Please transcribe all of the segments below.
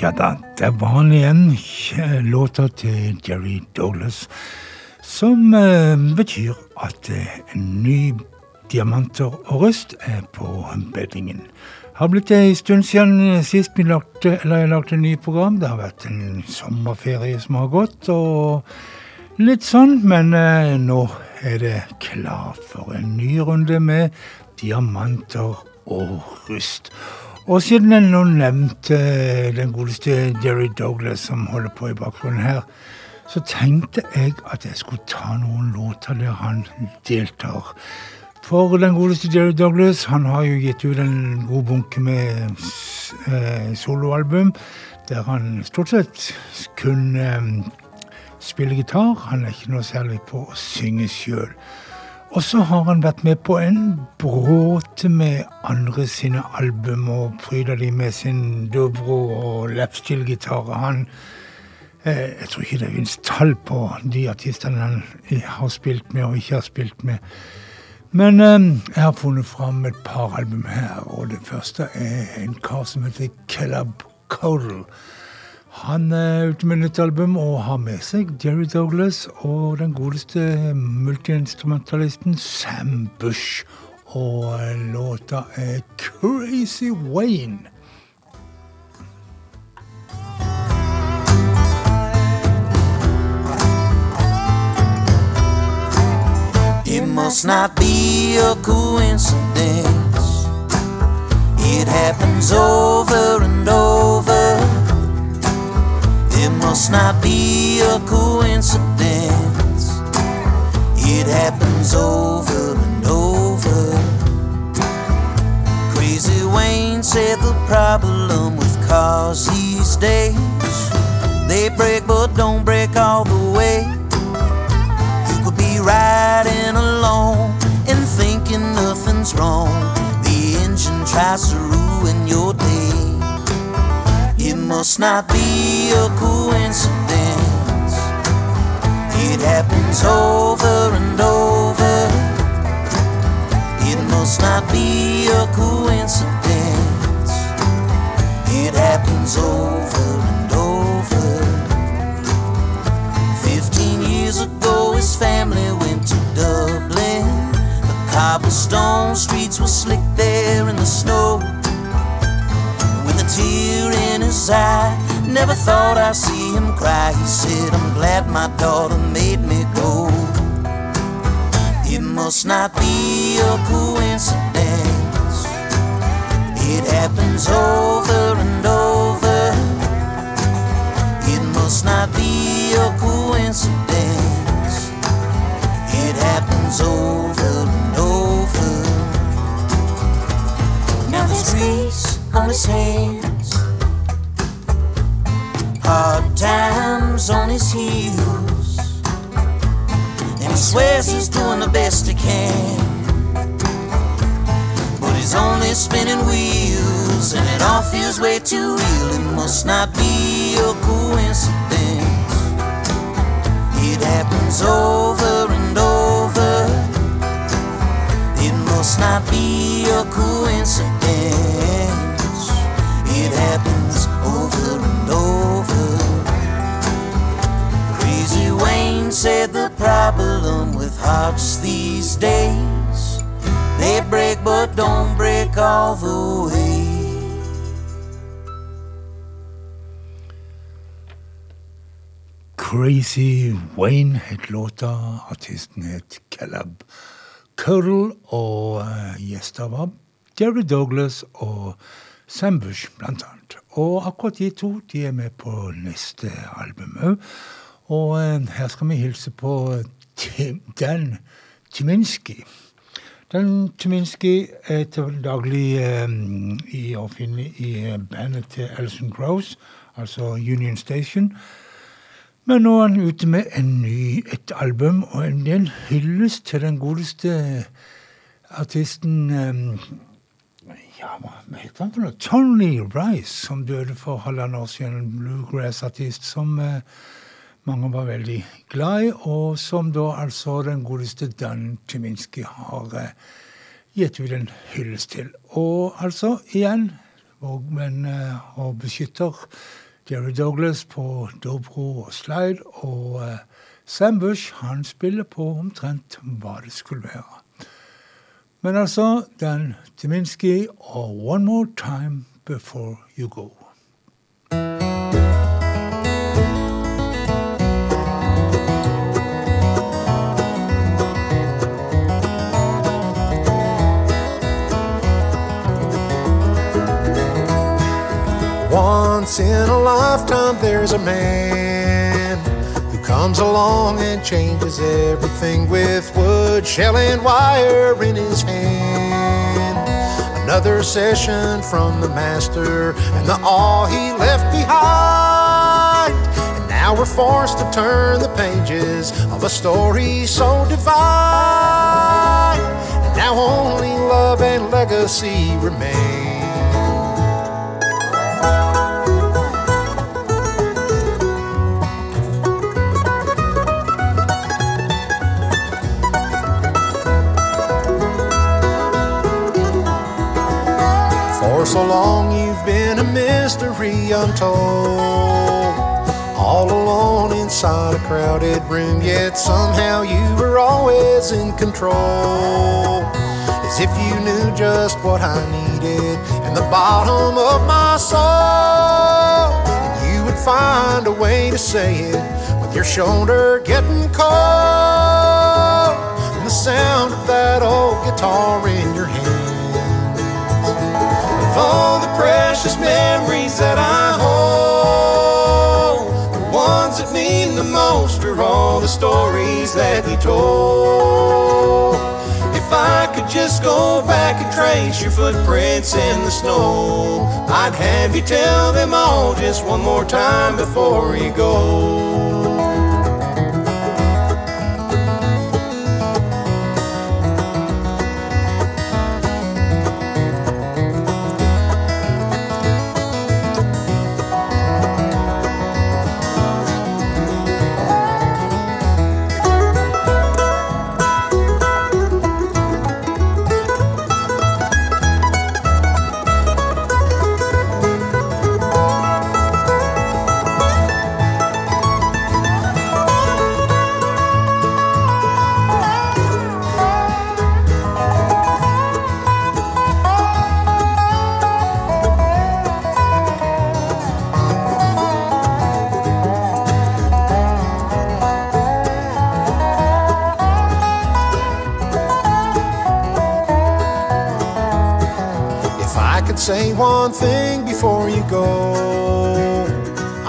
Ja da. Det var han igjen. Låta til Jerry Douglas. Som eh, betyr at eh, ny diamanter og røst er på beddingen. Har blitt en stund siden sist vi lagde, eller jeg lagde en ny program. Det har vært en sommerferie som har gått, og litt sånn. Men eh, nå er det klar for en ny runde med diamanter og rust. Og siden jeg nå nevnte den godeste Jerry Douglas som holder på i bakgrunnen her, så tenkte jeg at jeg skulle ta noen låter der han deltar. For den godeste Jerry Douglas han har jo gitt ut en god bunke med eh, soloalbum der han stort sett kun eh, spiller gitar. Han er ikke noe særlig på å synge sjøl. Og så har han vært med på en bråte med andre sine album og pryder de med sin dobro og lapsteel-gitar. Han Eh, jeg tror ikke det finnes tall på de artistene han har spilt med og ikke har spilt med. Men eh, jeg har funnet fram et par album her, og det første er en kar som heter Kellab Codal. Han er ute med nytt album og har med seg Jerry Douglas og den godeste multiinstrumentalisten Sam Bush. Og låta er Crazy Wayne. It must not be a coincidence. It happens over and over. It must not be a coincidence. It happens over and over. Crazy Wayne said the problem with cars these days they break but don't break all the way You could be riding alone and thinking nothing's wrong. The engine tries to ruin your day. It must not be a coincidence. It happens over and over. It must not be a coincidence. It happens over and over. Fifteen years ago, his family went to Dublin. The cobblestone streets were slick there in the snow. With a tear in his eye, never thought I'd see him cry. He said, I'm glad my daughter made me go. It must not be a coincidence. It happens over and over. It must not be a coincidence. It happens over and over. Now grease on his hands, hard times on his heels, and he swears he's doing the best he can. But he's only spinning wheels, and it all feels way too real. It must not be a coincidence. It happens over and over. It must not be a coincidence. Happens over and over. Crazy Wayne said the problem with hearts these days, they break but don't break all the way. Crazy Wayne het låta, artisten het Caleb Caudle, og uh, gjester var Jerry Douglas og Sam Bush, blant annet. Og akkurat de to de er med på neste album òg. Og uh, her skal vi hilse på Tim, Dan Timinski. Dan Timinski er til daglig um, i å finne i bandet til Alison Gross, altså Union Station. Men nå er han ute med ny, et album og en, del hyllest til den godeste artisten um, ja, hva heter han for noe? Tony Rice, som døde for halvannet år siden. En bluegrass-artist som eh, mange var veldig glad i, og som da altså den godeste Dan Chiminski har eh, gitt ut en hyllest til. Og altså, igjen, vår venn og beskytter Jerry Douglas på dobro og slide. Og Sam Bush han spiller på omtrent hva det skulle være. Men altså, Dan Tyminski og One More Time Before You Go. Once in a lifetime, there's a man comes along and changes everything with wood, shell, and wire in his hand. Another session from the master and the awe he left behind. And now we're forced to turn the pages of a story so divine. And now only love and legacy remain. So long you've been a mystery untold. All alone inside a crowded room, yet somehow you were always in control. As if you knew just what I needed in the bottom of my soul. And you would find a way to say it with your shoulder getting cold. And the sound of that old guitar in all the precious memories that I hold. The ones that mean the most are all the stories that you told. If I could just go back and trace your footprints in the snow, I'd have you tell them all just one more time before you go.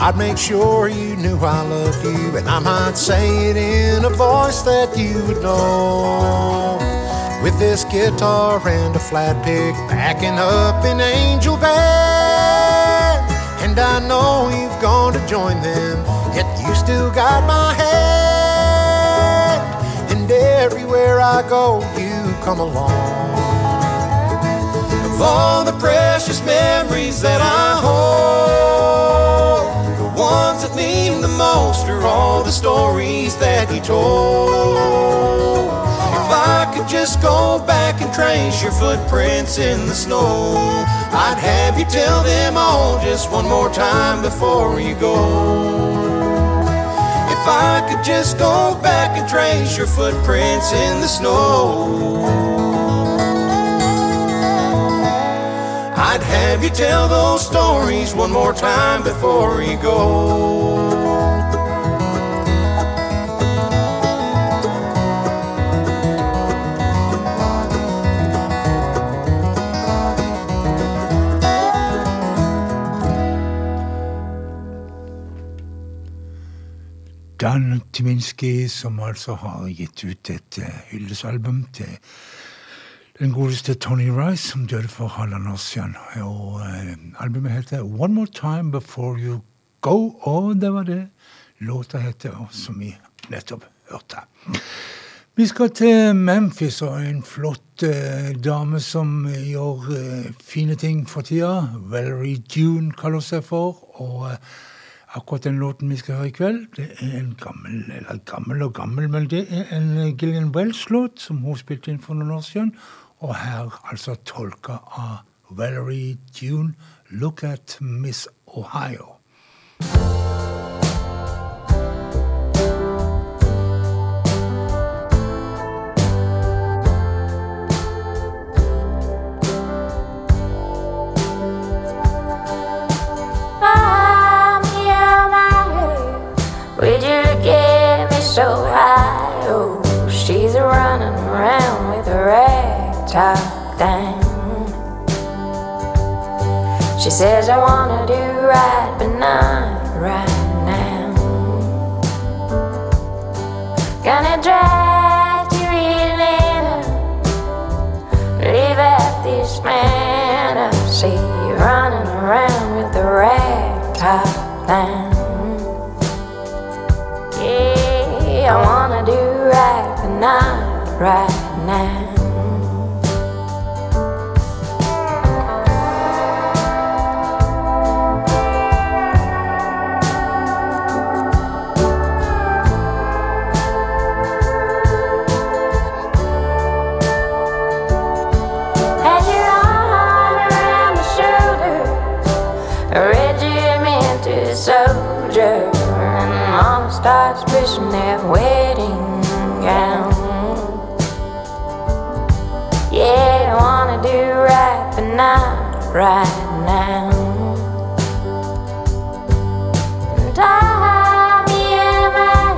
I'd make sure you knew I loved you, and I might say it in a voice that you would know. With this guitar and a flat pick backing up an angel band. And I know you've gone to join them, yet you still got my hand. And everywhere I go, you come along of all the precious memories that I hold. Ones that mean the most are all the stories that you told. If I could just go back and trace your footprints in the snow, I'd have you tell them all just one more time before you go. If I could just go back and trace your footprints in the snow. I'd have you tell those stories one more time before you go. Dan Timinski, som altså har gitt ut et eh, hyllesalbum til den godeste Tony Rice, som døde for halvannet år siden. Og eh, Albumet heter One More Time Before You Go, og det var det låta heter, som vi nettopp hørte. Vi skal til Memphis og en flott eh, dame som gjør eh, fine ting for tida. Valerie June kaller seg for. og eh, Akkurat den låten vi skal høre i kveld, det er en gammel eller gammel og gammel, men det er en Gillian Wells-låt som hun spilte inn for noen år siden og her altså tolka av Valerie Dune, Look at Miss Ohio. Top down. She says I wanna do right, but not right now. Gonna drive to Atlanta, leave out this I see you running around with the rag top down. Yeah, I wanna do right, but not right now. Wedding gown. Yeah, I wanna do right, but not right now. And me in my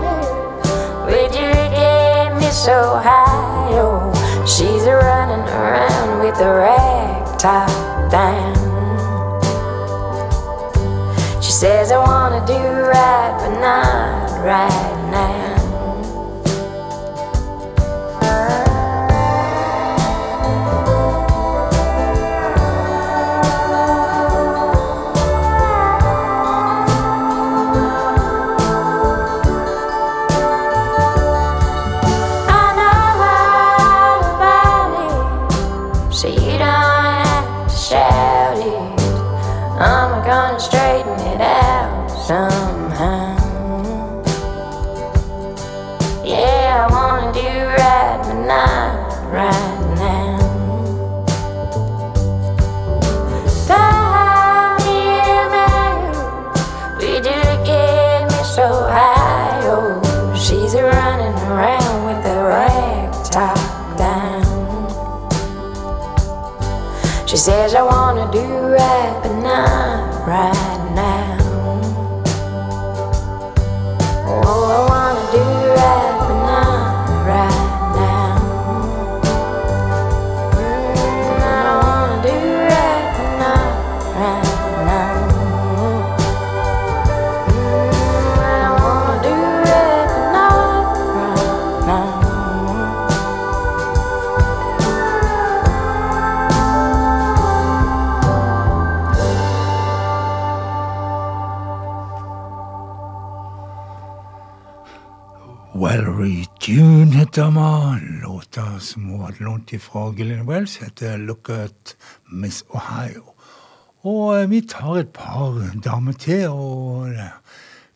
would you get me so high? Oh, she's running around with the rag top down. She says I wanna do right, but not right now. Running around with the rag top down. She says I wanna do right, but not right Heter. Låta som hun hadde lånt fra Gillian Wells, heter Look at Miss Ohio. Og eh, vi tar et par damer til, og eh,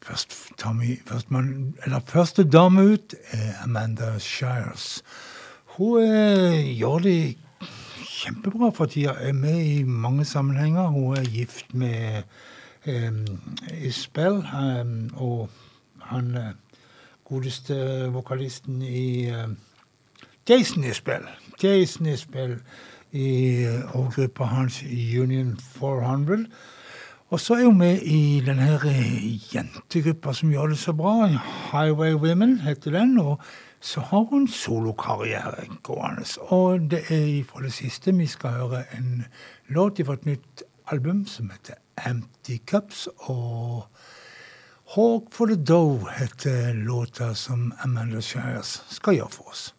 først tar vi først man, eller Første dame ut er Amanda Shires. Hun eh, gjør det kjempebra for tida. Er med i mange sammenhenger. Hun er gift med eh, Isbel, eh, og han eh, godeste vokalisten i uh, Jason Isbell. Jason Isbell i uh, og gruppa hans Union 400. Og så er hun med i denne her eh, jentegruppa som gjør det så bra. Highway Women heter den. Og så har hun solokarriere gående. Og det er fra det siste vi skal høre en låt fra et nytt album som heter Empty Cups. og Hawk for the Doe heter låta som Amanda Shires skal gjøre for oss.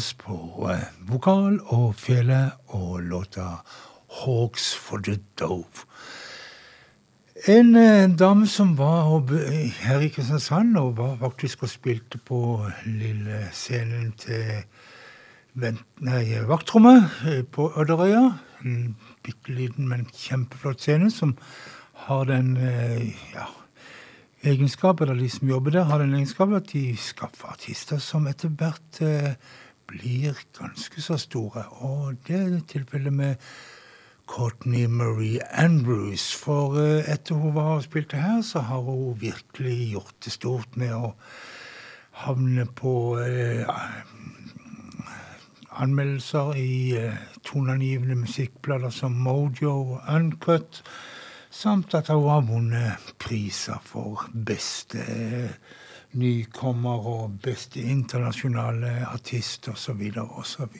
Shires på eh, vokal og fele og låta Hawks for the Dove. En eh, dame som var her i Kristiansand og var faktisk og spilte på lille scenen til nei, vaktrommet eh, på Øderøya. En bitte liten, men kjempeflott scene som har den ja, egenskap, eller de som jobber der, har den egenskap at de skaffer artister som etter hvert eh, blir ganske så store. Og det er tilfellet med Courtney Marie Andrews. For eh, etter hun var og spilte her, så har hun virkelig gjort det stort med å havne på eh, anmeldelser i eh, toneangivende musikkblader som Mojo og Uncut, samt at hun har vunnet priser for beste eh, nykommer og beste internasjonale artist osv. osv.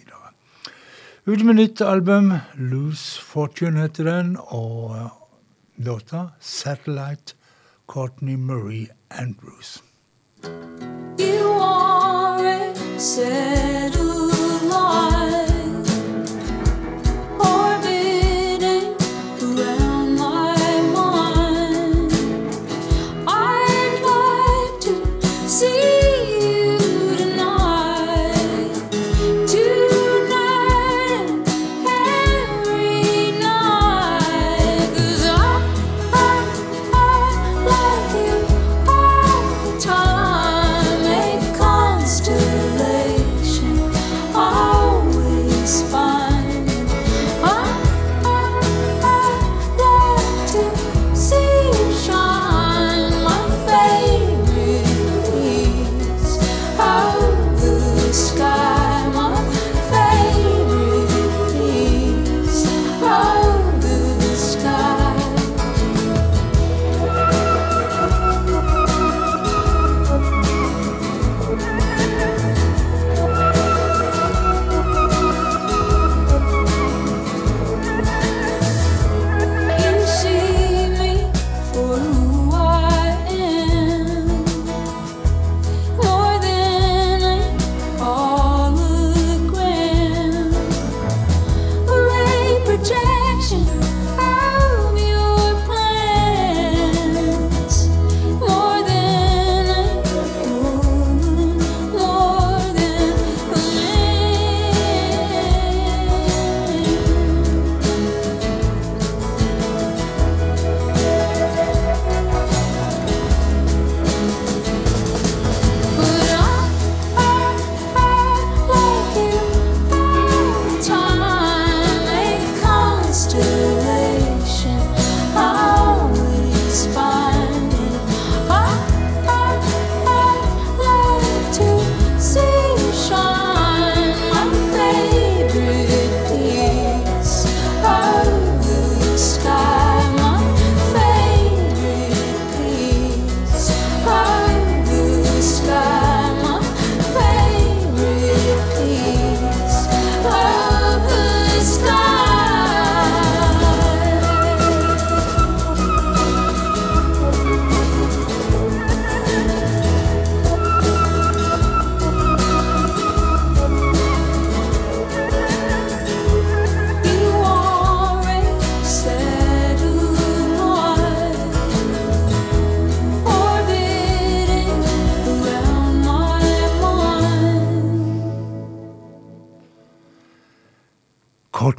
Ut med nytt album, 'Lose Fortune heter den, og eh, låta Satellite Courtney Marie Andrews. You are a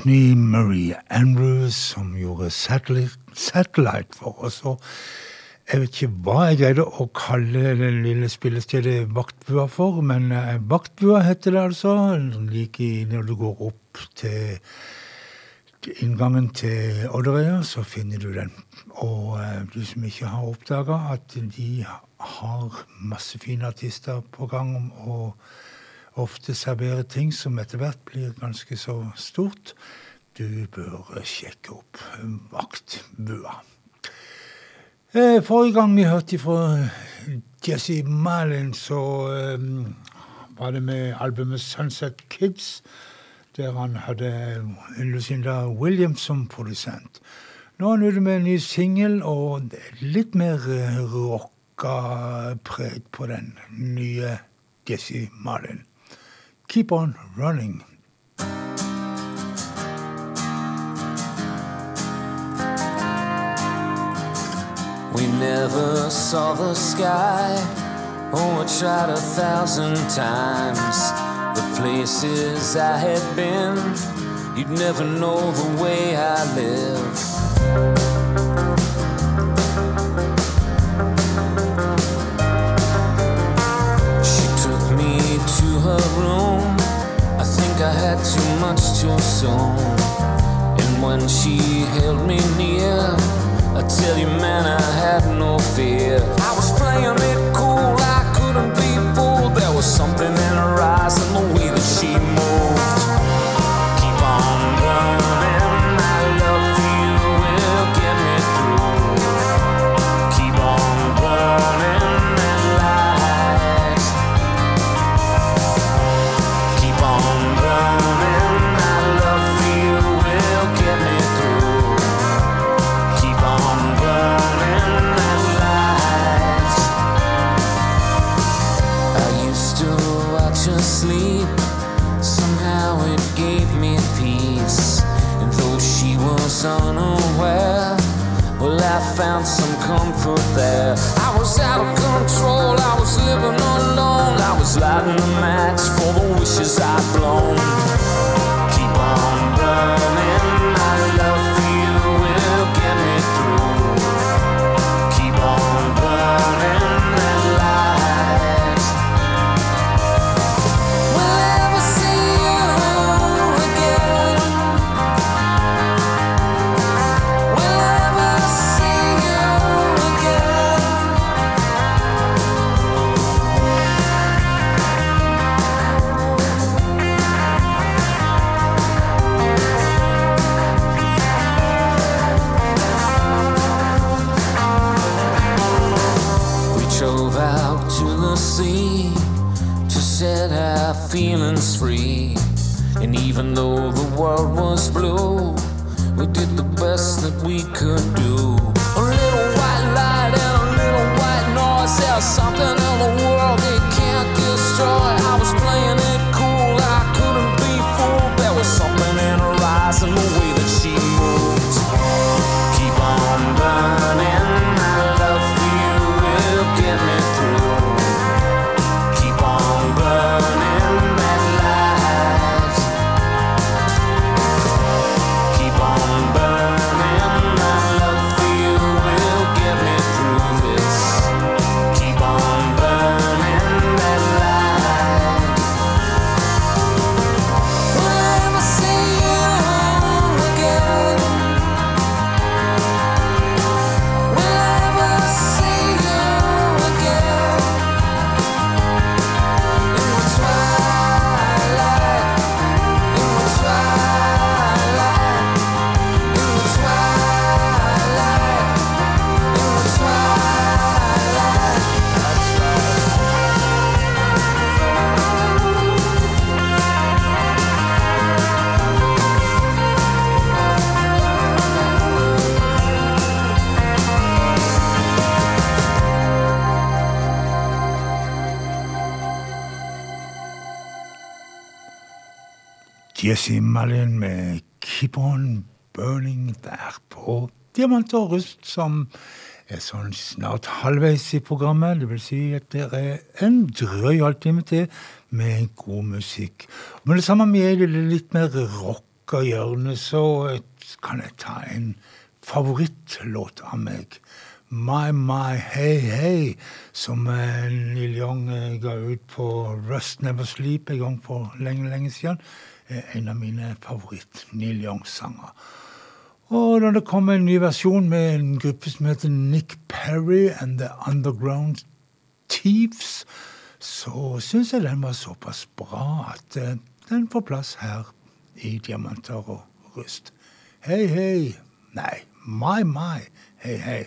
Courtney Marie Andrews som gjorde Satellite, Satellite for oss. Og jeg vet ikke hva jeg greide å kalle det lille spillestedet Vaktbua for, men eh, Vaktbua heter det altså. Like når du går opp til inngangen til Odderøya, så finner du den. Og eh, du som ikke har oppdaga at de har masse fine artister på gang å ofte serverer ting som etter hvert blir ganske så stort, du bør sjekke opp Vaktbua. Eh, Forrige gang vi hørte fra Jesse Malin, så eh, var det med albumet Sunset Kids, der han hadde Lucinda Williams som produsent. Nå er han ute med en ny singel, og litt mer eh, rocka preg på den nye Jesse Malin. Keep on running. We never saw the sky. Oh, I tried a thousand times. The places I had been, you'd never know the way I live. I had too much too soon. And when she held me near, I tell you, man, I had no could Jesse Malin med Keep On Burning der på Diamant og rust, som er sånn snart halvveis i programmet. Det vil si at det er en drøy halvtime til med god musikk. Men det samme med det litt mer rock lukker hjørnet, så kan jeg ta en favorittlåt av meg. My My Hey Hey, som Neil Young ga ut på Rust Never Sleep en gang for lenge, lenge siden. En av mine favoritt-Neil Young-sanger. Og når det kom en ny versjon med en gruppe som heter Nick Perry and The Underground Thieves, så syns jeg den var såpass bra at eh, den får plass her i Diamanter og rust. Hei, hei. Nei, my, my. Hei, hei.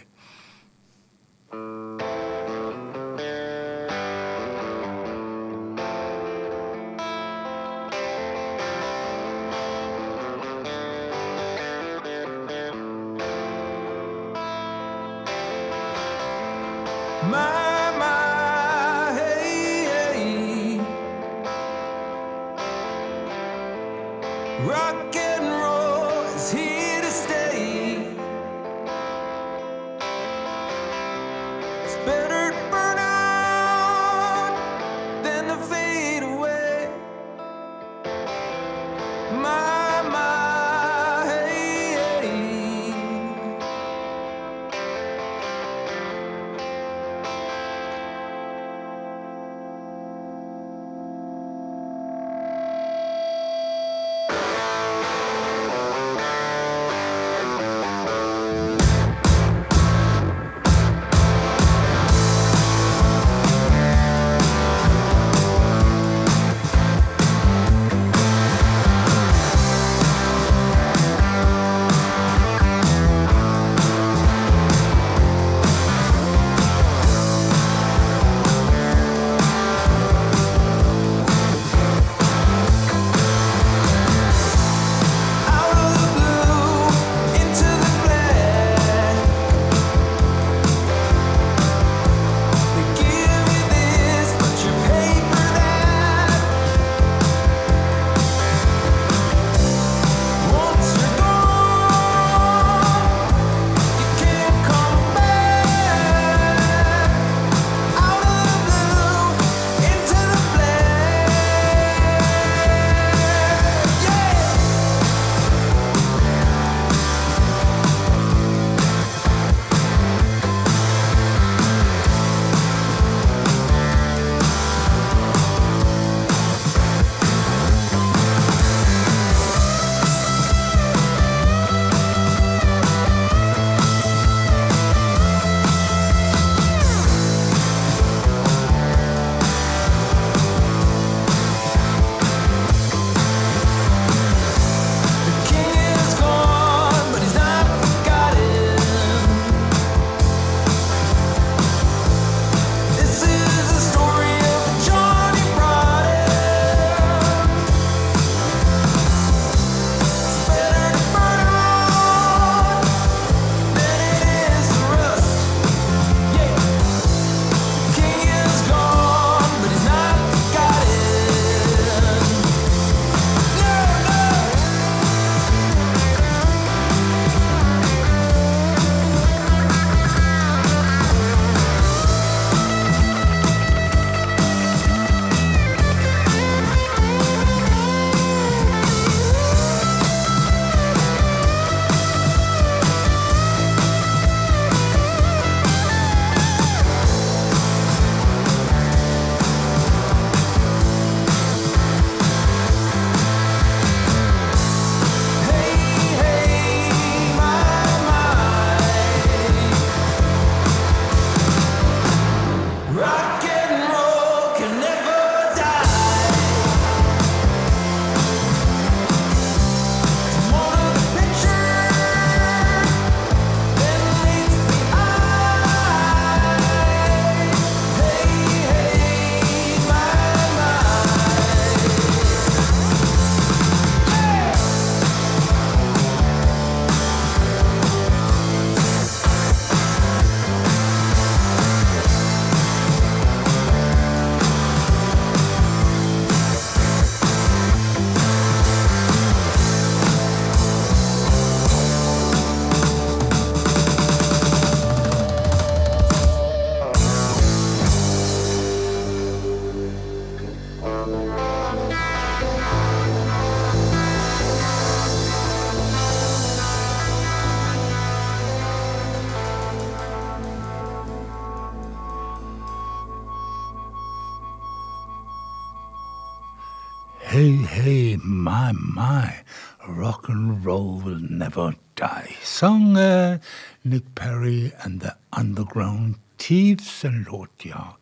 My, rock and roll will never die. Sang uh, Nick Perry and The Underground Thieves, en låt ja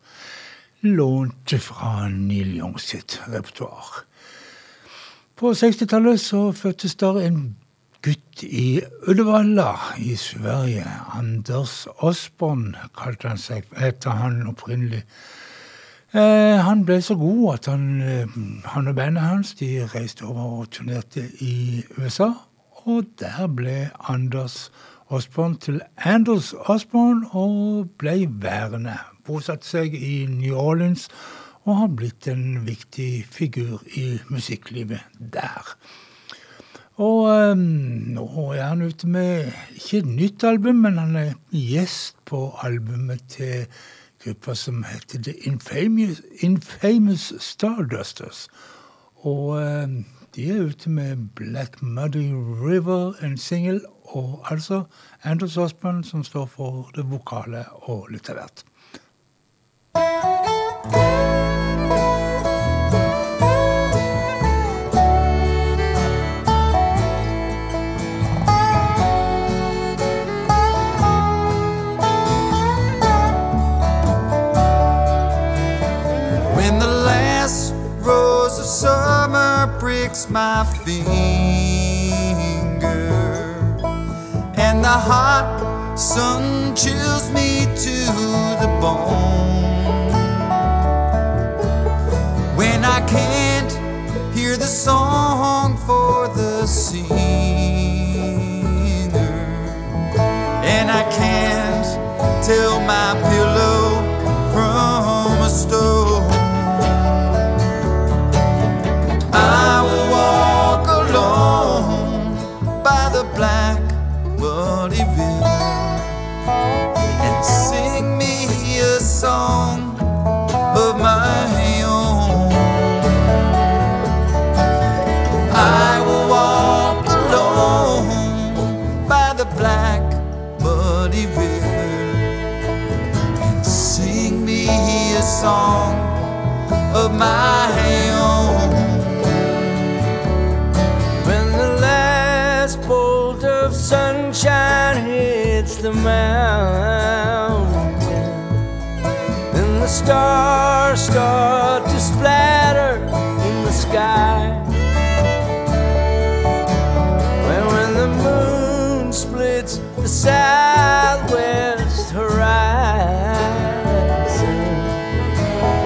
lånt fra Neil Young sitt repertoar. På 60-tallet så fødtes der en gutt i Uddevalla i Sverige. Anders Osborn kalte han seg, etter han opprinnelig. Eh, han ble så god at han, eh, han og bandet hans de reiste over og turnerte i USA. Og der ble Anders Osborn til Anders Osborn og ble værende. Bosatte seg i New Orleans og har blitt en viktig figur i musikklivet der. Og um, nå er han ute med ikke et nytt album, men han er gjest på albumet til gruppa som heter The Infamous, Infamous Stardusters. Og eh, de er ute med Black Muddy River, en singel, og altså Anders Osborn som står for det vokale og litt. My finger and the hot sun chills me to the bone. When I can't hear the song for the singer and I can't tell my pillow the stars start to splatter in the sky. When, when the moon splits the southwest horizon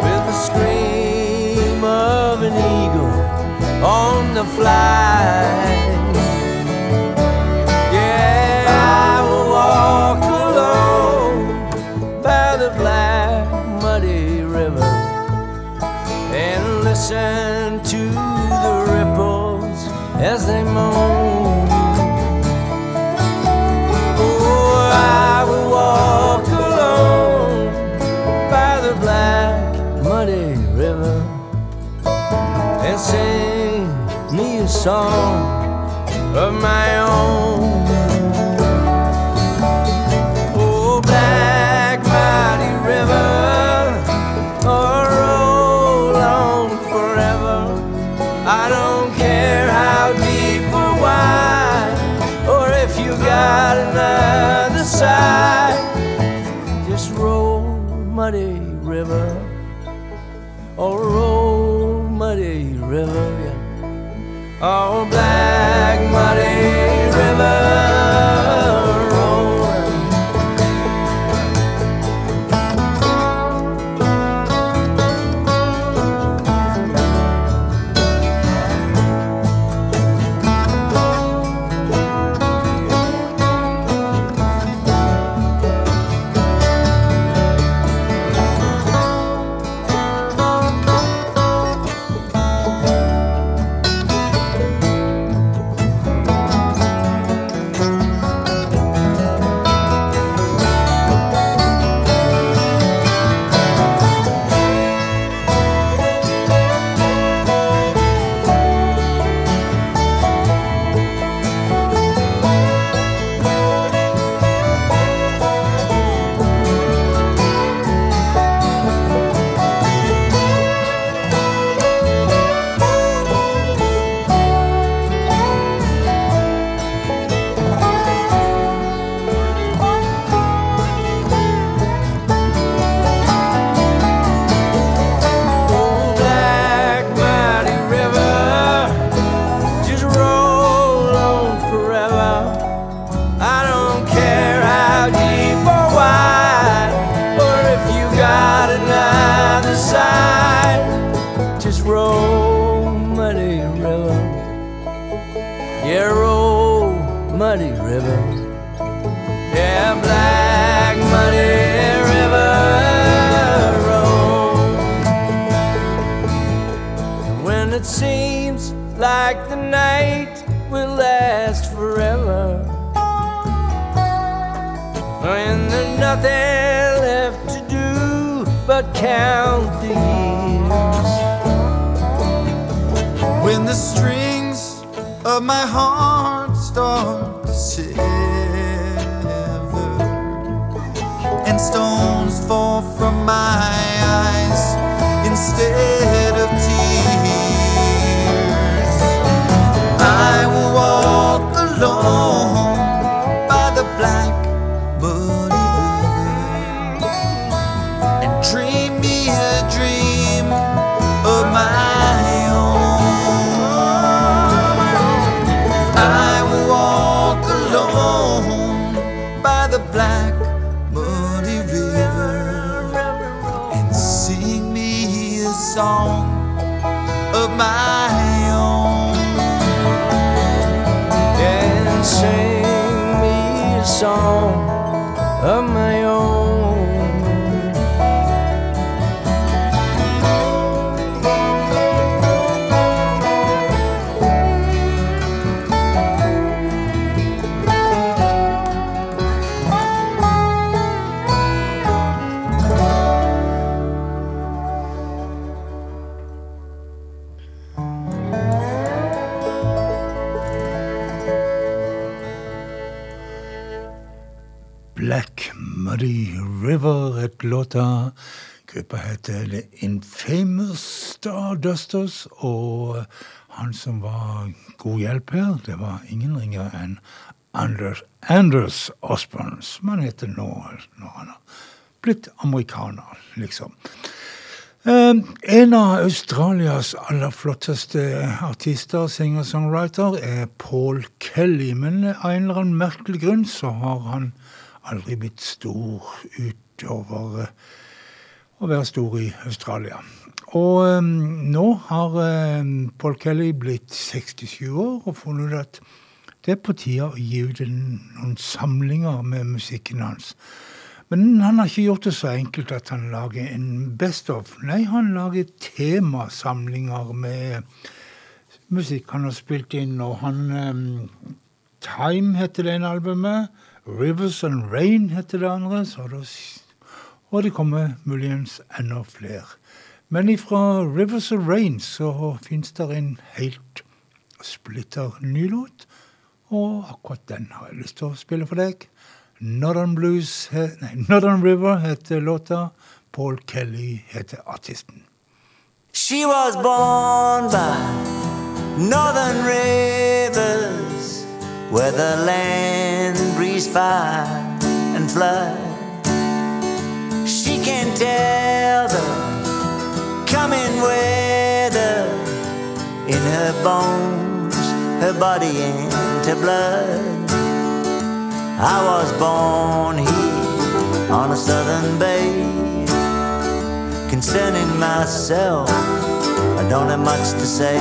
with the scream of an eagle on the fly. Listen to the ripples as they moan. Oh, I will walk alone by the black muddy river and sing me a song of my own. River låta. Gruppa heter The Infamous Stardusters, og han som var god hjelp her, det var ingen ringere enn Anders, Anders Osborne, som han heter nå, når han har blitt amerikaner, liksom. Eh, en av Australias aller flotteste artister, singer-songwriter, er Paul Kelly. Men av en eller annen merkelig grunn så har han aldri blitt stor utover eh, å være stor i Australia. Og eh, nå har eh, Paul Kelly blitt 67 år og funnet ut at det er på tide å gi ut noen samlinger med musikken hans. Men han har ikke gjort det så enkelt at han lager en best of. Nei, han lager temasamlinger med musikk han har spilt inn, og han um, Time heter det ene albumet. Rivers and Rain heter det andre. Så det, og det kommer muligens enda flere. Men ifra Rivers of Rain så fins det en helt splitter ny låt. Og akkurat den har jeg lyst til å spille for deg. Northern Blues, nei, Northern River heter låta. Paul Kelly heter artisten. She was born by northern rivers where the land breathes fire and flood. Can tell the coming weather in her bones, her body and her blood. I was born here on a southern bay. Concerning myself, I don't have much to say.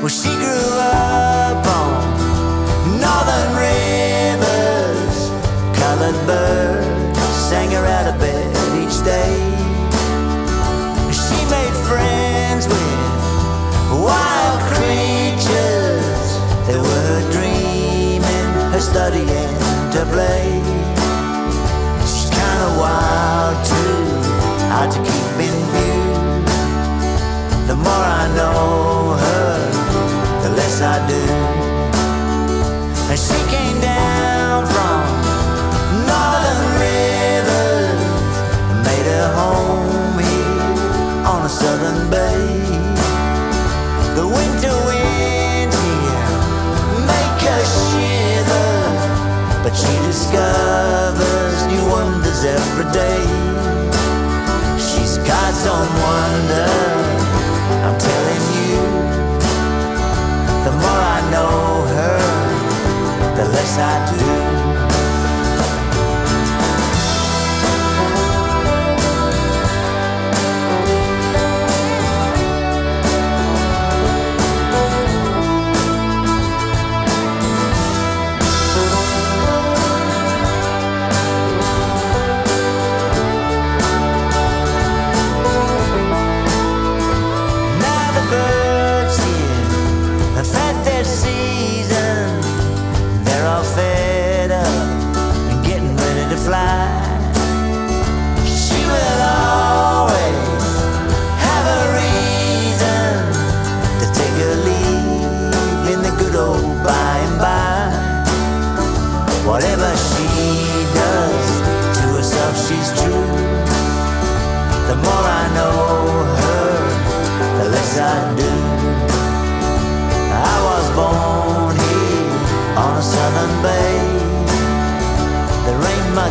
Well, she grew up on northern rivers. Colored birds sang her out of bed each day. She made friends with wild creatures. They were her dreaming, her studying to play. She's kinda wild too, hard to keep in view. The more I know her, the less I do. And she came down from southern bay. The winter winds here make her shiver, but she discovers new wonders every day. She's got some wonder, I'm telling you. The more I know her, the less I do.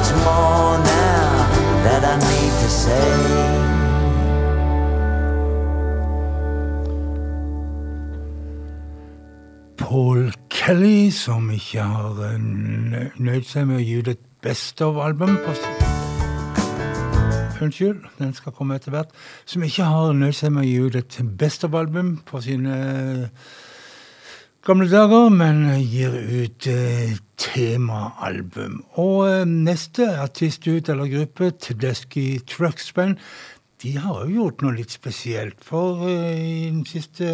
Much more now that I need to say. Paul Kelly, som ikke har eh, nøyd seg med å gi ut et Best of-album Unnskyld, den skal komme etter hvert. Som ikke har nøyd seg med å gi ut et Best of-album på sine eh, gamle dager, men gir ut eh, temaalbum. Og eh, neste artist ut, eller gruppe, Tedeschi Trucks Band, de har jo gjort noe litt spesielt. For eh, i de siste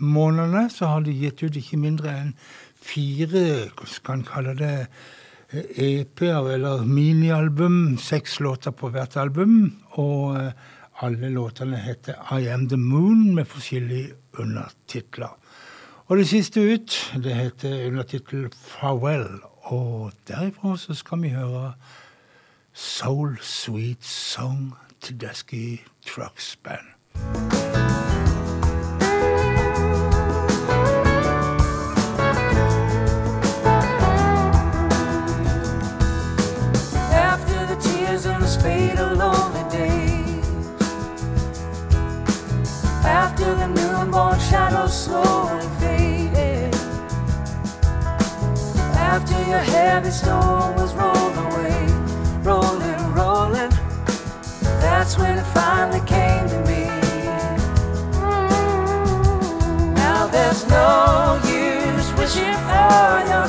månedene så har de gitt ut ikke mindre enn fire, hva skal en kalle det, eh, EP-er eller minialbum. Seks låter på hvert album. Og alle låtene heter I Am The Moon med forskjellige undertitler. Og det siste ut, det heter undertittel Farewell. Og derifra så skal vi høre Soul Sweet Song Tedeschi Trucks Band. Heavy stone was rolled away, rolling, rolling, that's when it finally came to me. Now there's no use wishing for your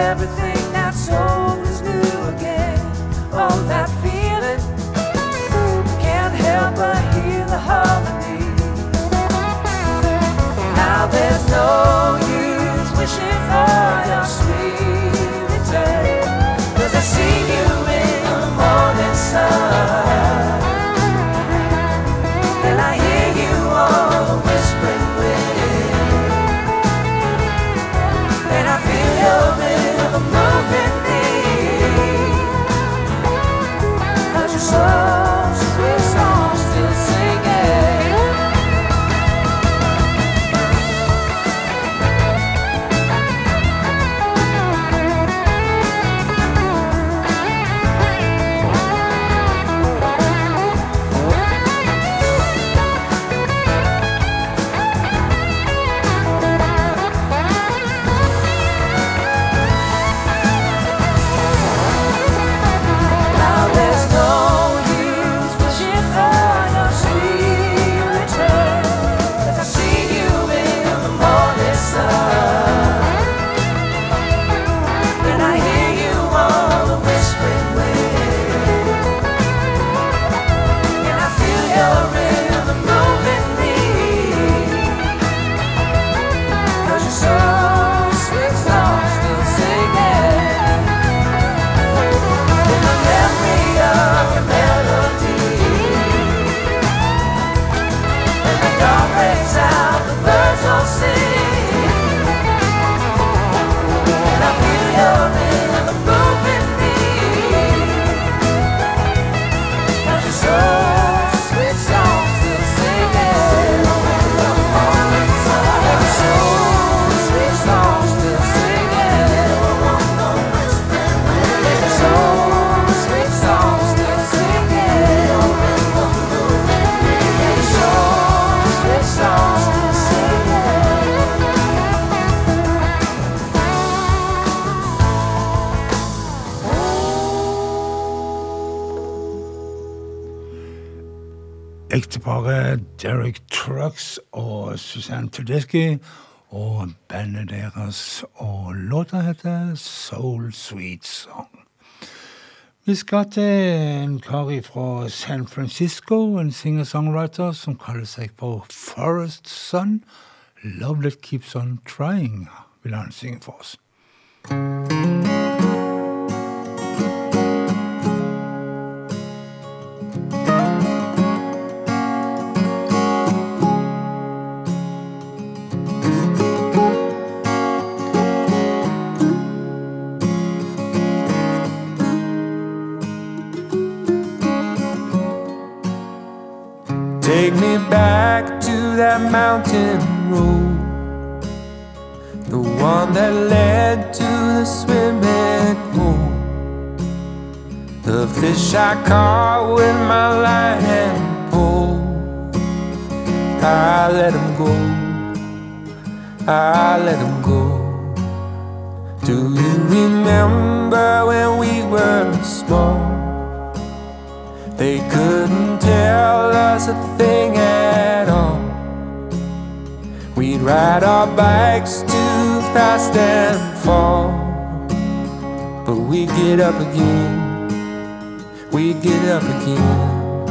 Everything Tedeschi og bandet deres, og låta heter Soul Sweet Song. Vi skal til en kar fra San Francisco, en singer-songwriter som kaller seg for Forest Sun. Love That Keeps On Trying, vil han synge for oss. Take me back to that mountain road, the one that led to the swimming pool. The fish I caught with my line and pole, I let him go, I let him go. Do you remember when we were small? They couldn't tell us a thing at all. We'd ride our bikes too fast and fall. But we'd get up again. We'd get up again.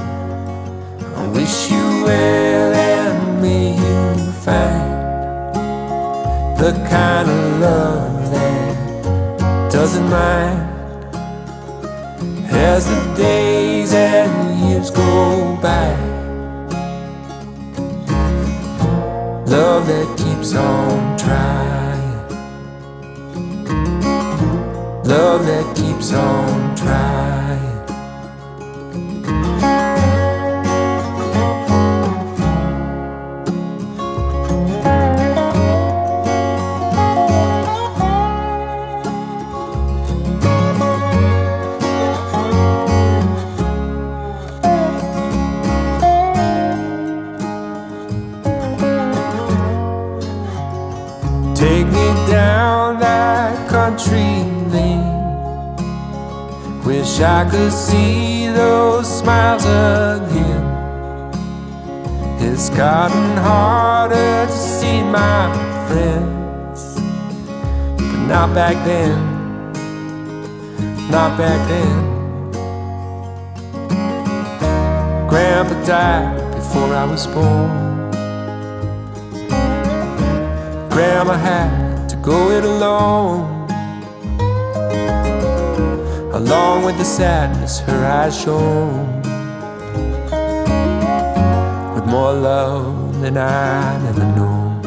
I wish you well and may you find the kind of love that doesn't mind. As the days and years go by, love that keeps on trying, love that keeps on trying. Lane. Wish I could see those smiles again. It's gotten harder to see my friends, but not back then. Not back then. Grandpa died before I was born. Grandma had to go it alone. Along with the sadness her eyes shone. With more love than I ever known.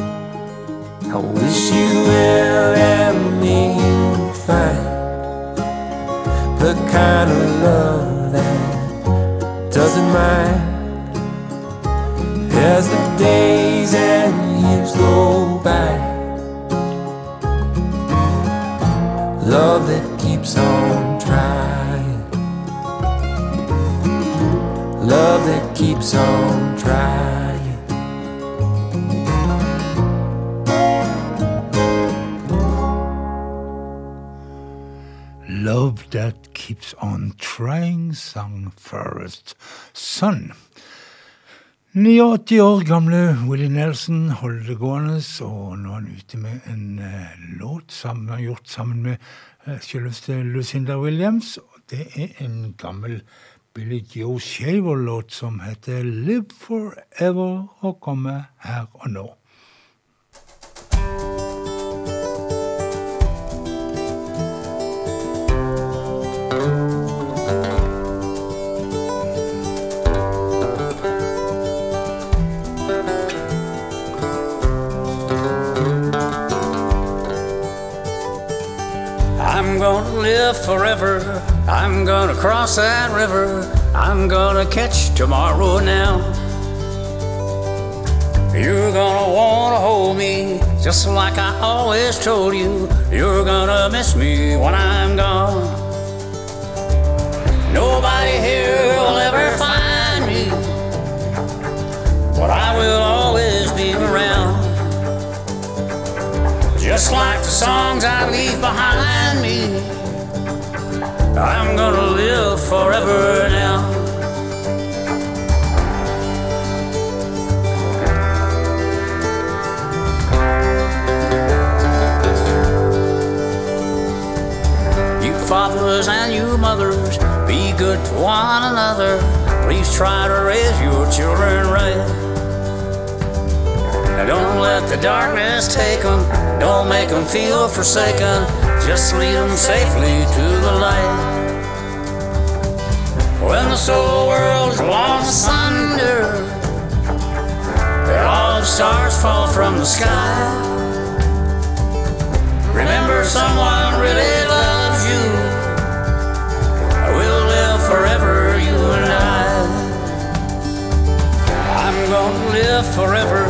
I wish you well and you find the kind of love that doesn't mind. As the days and years go by, love that keeps on love that keeps on trying. Love That Keeps On Trying, sang Forest Sun. 89 år gamle Willie Nelson holder det gående, og nå er han ute med en eh, låt som han har gjort sammen med uh, selveste Lucinda Williams. Det er en gammel Billy Joe Shaver-låt som heter Live Forever og kommer her og nå. Live forever. I'm gonna cross that river. I'm gonna catch tomorrow now. You're gonna wanna hold me just like I always told you. You're gonna miss me when I'm gone. Nobody here will ever find me, but I will always be around. Just like the songs I leave behind me, I'm gonna live forever now. You fathers and you mothers, be good to one another. Please try to raise your children right. Now don't let the darkness take them, don't make them feel forsaken. Just lead them safely to the light. When the soul world's lost asunder, and all the stars fall from the sky. Remember, someone really loves you. We'll live forever, you and I. I'm gonna live forever.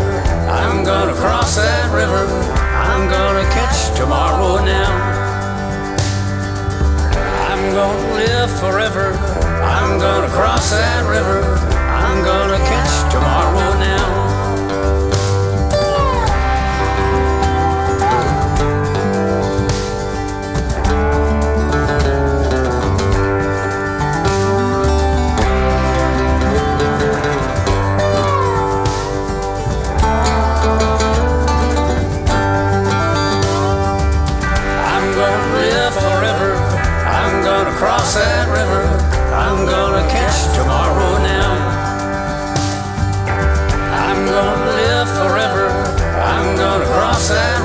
I'm gonna cross that river. I'm gonna catch tomorrow now. I'm gonna live forever. I'm gonna cross that river. I'm gonna catch tomorrow now. Cross that river. I'm gonna catch tomorrow now. I'm gonna live forever. I'm gonna cross that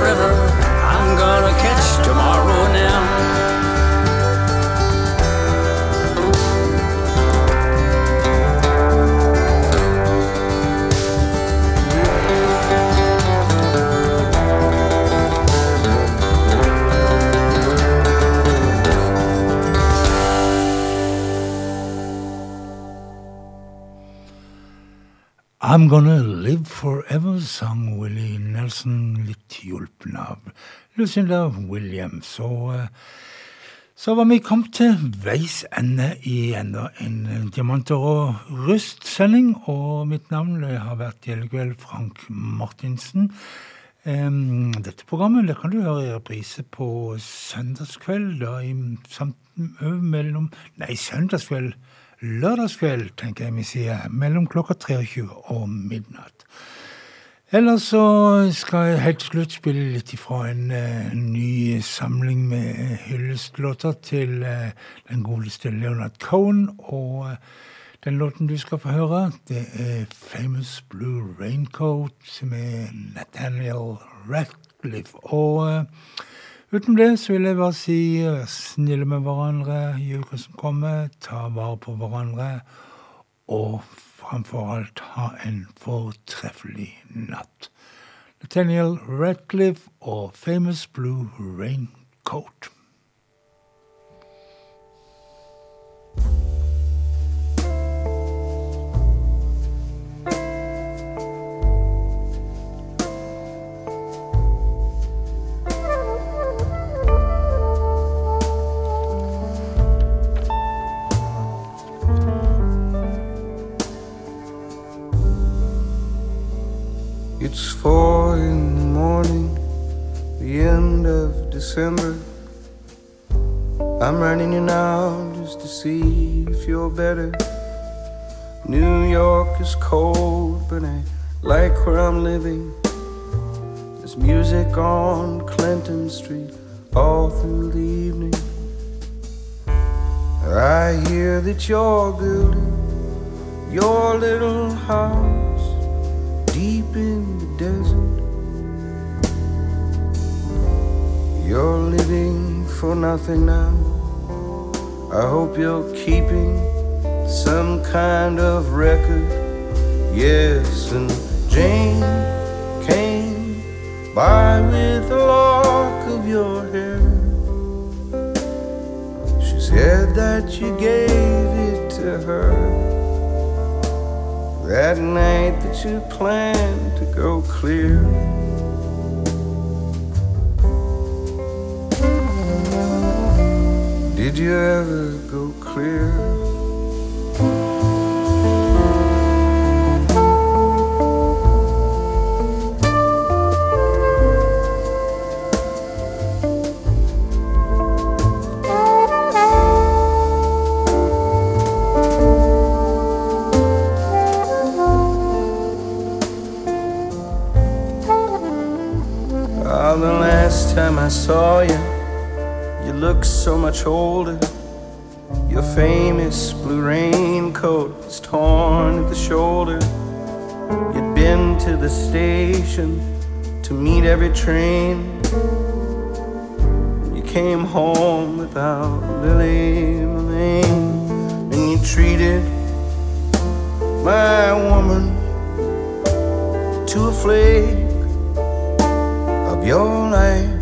I'm Gonna Live Forever, sang Willie Nelson, litt hjulpen av Lucinda Williams. Og eh, så var vi kommet til veis ende i enda en eh, Diamanter og rust-sending. Og mitt navn har vært Gjeldekveld Frank Martinsen. Dette programmet det kan du høre i reprise på søndagskveld, da i samt mellom Nei, søndagskveld. Lørdagskveld, tenker jeg vi sier, mellom klokka 23 og midnatt. Ellers så skal jeg helt til slutt spille litt ifra en uh, ny samling med hyllestlåter til uh, den godeste Leonard Cohen. Og uh, den låten du skal få høre, det er Famous Blue Raincoat med Nathaniel Ratcliffe. Og Utenom det så vil jeg bare si snille med hverandre i uka som kommer. Ta vare på hverandre. Og framfor alt ha en fortreffelig natt. Nathaniel Radcliffe og Famous Blue Raincoat. It's four in the morning, the end of December. I'm writing you now just to see if you're better. New York is cold, but I like where I'm living. There's music on Clinton Street all through the evening. I hear that you're building your little house deep in the desert. You're living for nothing now. I hope you're keeping some kind of record. Yes, and Jane came by with a lock of your hair. She said that you gave it to her. That night that you planned to go clear. Did you ever go clear? I saw you, you looked so much older. Your famous blue raincoat was torn at the shoulder. You'd been to the station to meet every train. You came home without Lili Marlene, and you treated my woman to a flake of your life.